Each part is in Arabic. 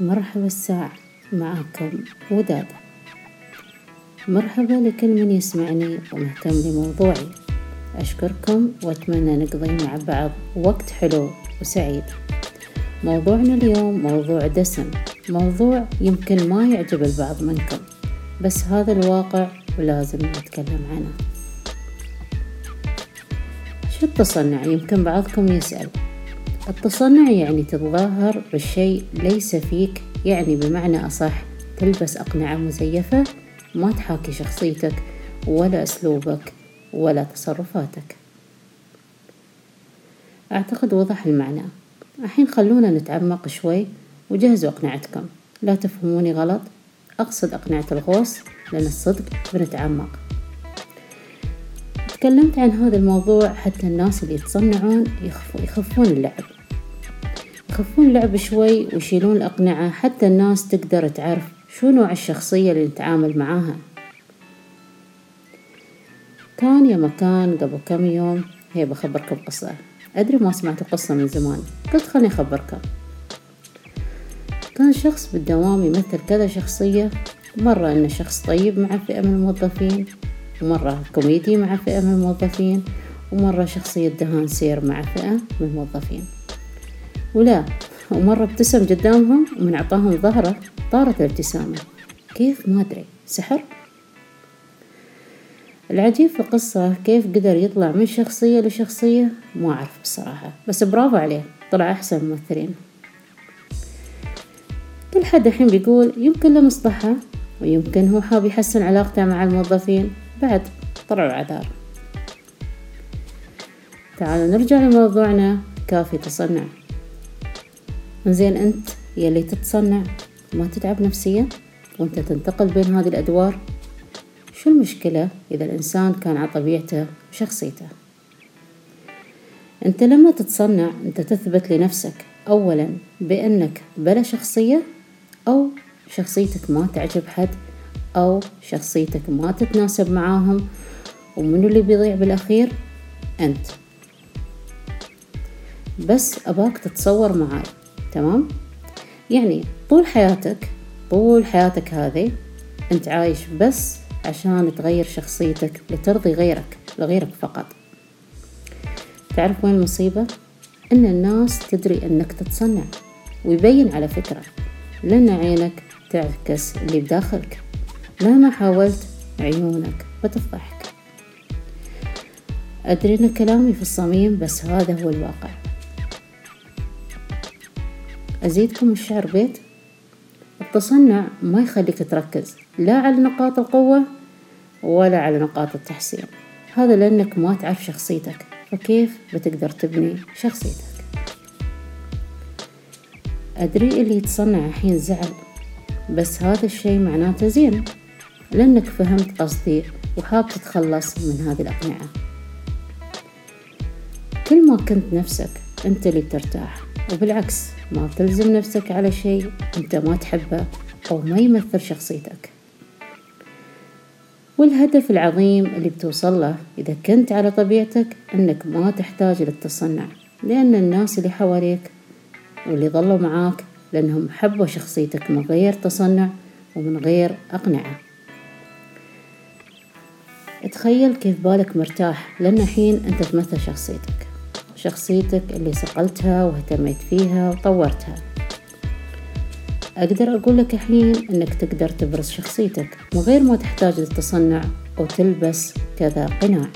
مرحبا الساعة معاكم ودادة مرحبا لكل من يسمعني ومهتم بموضوعي. أشكركم وأتمنى نقضي مع بعض وقت حلو وسعيد. موضوعنا اليوم موضوع دسم موضوع يمكن ما يعجب البعض منكم بس هذا الواقع ولازم نتكلم عنه. شو التصنع؟ يمكن بعضكم يسأل. التصنع يعني تتظاهر بالشيء ليس فيك يعني بمعنى أصح تلبس أقنعة مزيفة ما تحاكي شخصيتك ولا أسلوبك ولا تصرفاتك. أعتقد وضح المعنى. الحين خلونا نتعمق شوي وجهزوا أقنعتكم. لا تفهموني غلط. أقصد أقنعة الغوص لأن الصدق بنتعمق. تكلمت عن هذا الموضوع حتى الناس اللي يتصنعون يخفون اللعب. يخفون اللعب شوي ويشيلون الأقنعة حتى الناس تقدر تعرف شو نوع الشخصية اللي نتعامل معاها. كان يا مكان قبل كم يوم هي بخبركم قصة أدري ما سمعت قصة من زمان قلت خلني أخبركم كان شخص بالدوام يمثل كذا شخصية مرة إنه شخص طيب مع فئة من الموظفين ومرة كوميدي مع فئة من الموظفين ومرة شخصية دهان سير مع فئة من الموظفين. ولا. ومرة ابتسم قدامهم ومن أعطاهم ظهره طارت الابتسامة. كيف؟ ما أدري. سحر؟ العجيب في القصة كيف قدر يطلع من شخصية لشخصية؟ ما أعرف بصراحة. بس برافو عليه. طلع أحسن ممثلين. كل حد الحين بيقول يمكن له مصلحة ويمكن هو حاب يحسن علاقته مع الموظفين. بعد طلعوا عذار تعالوا نرجع لموضوعنا. كافي تصنع. زين أنت يلي تتصنع ما تتعب نفسيا وأنت تنتقل بين هذه الأدوار؟ شو المشكلة إذا الإنسان كان على طبيعته وشخصيته؟ أنت لما تتصنع أنت تثبت لنفسك أولا بأنك بلا شخصية أو شخصيتك ما تعجب حد أو شخصيتك ما تتناسب معاهم ومنو اللي بيضيع بالأخير؟ أنت. بس أباك تتصور معاي. تمام؟ يعني طول حياتك طول حياتك هذه أنت عايش بس عشان تغير شخصيتك لترضي غيرك لغيرك فقط. تعرف وين المصيبة؟ إن الناس تدري إنك تتصنع ويبين على فكرة لأن عينك تعكس اللي بداخلك. مهما حاولت عيونك بتفضحك. أدري إن كلامي في الصميم بس هذا هو الواقع. أزيدكم الشعر بيت؟ التصنع ما يخليك تركز لا على نقاط القوة ولا على نقاط التحسين هذا لأنك ما تعرف شخصيتك. فكيف بتقدر تبني شخصيتك؟ أدري اللي يتصنع الحين زعل بس هذا الشي معناته زين لأنك فهمت قصدي وحاب تتخلص من هذه الأقنعة. كل ما كنت نفسك أنت اللي بترتاح. وبالعكس ما تلزم نفسك على شيء أنت ما تحبه أو ما يمثل شخصيتك. والهدف العظيم اللي بتوصل له إذا كنت على طبيعتك أنك ما تحتاج للتصنع لأن الناس اللي حواليك واللي ظلوا معاك لأنهم حبوا شخصيتك من غير تصنع ومن غير أقنعة. تخيل كيف بالك مرتاح لأن الحين أنت تمثل شخصيتك. شخصيتك اللي صقلتها واهتميت فيها وطورتها. أقدر أقول لك الحين أنك تقدر تبرز شخصيتك من غير ما تحتاج للتصنع أو تلبس كذا قناع.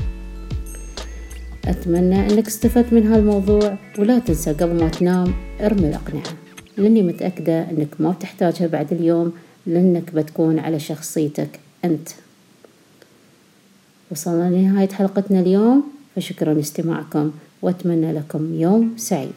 أتمنى أنك استفدت من هالموضوع ولا تنسى قبل ما تنام ارمي الأقنعة. لأني متأكدة أنك ما بتحتاجها بعد اليوم لأنك بتكون على شخصيتك أنت. وصلنا لنهاية حلقتنا اليوم فشكرا لاستماعكم. وأتمنى لكم يوم سعيد.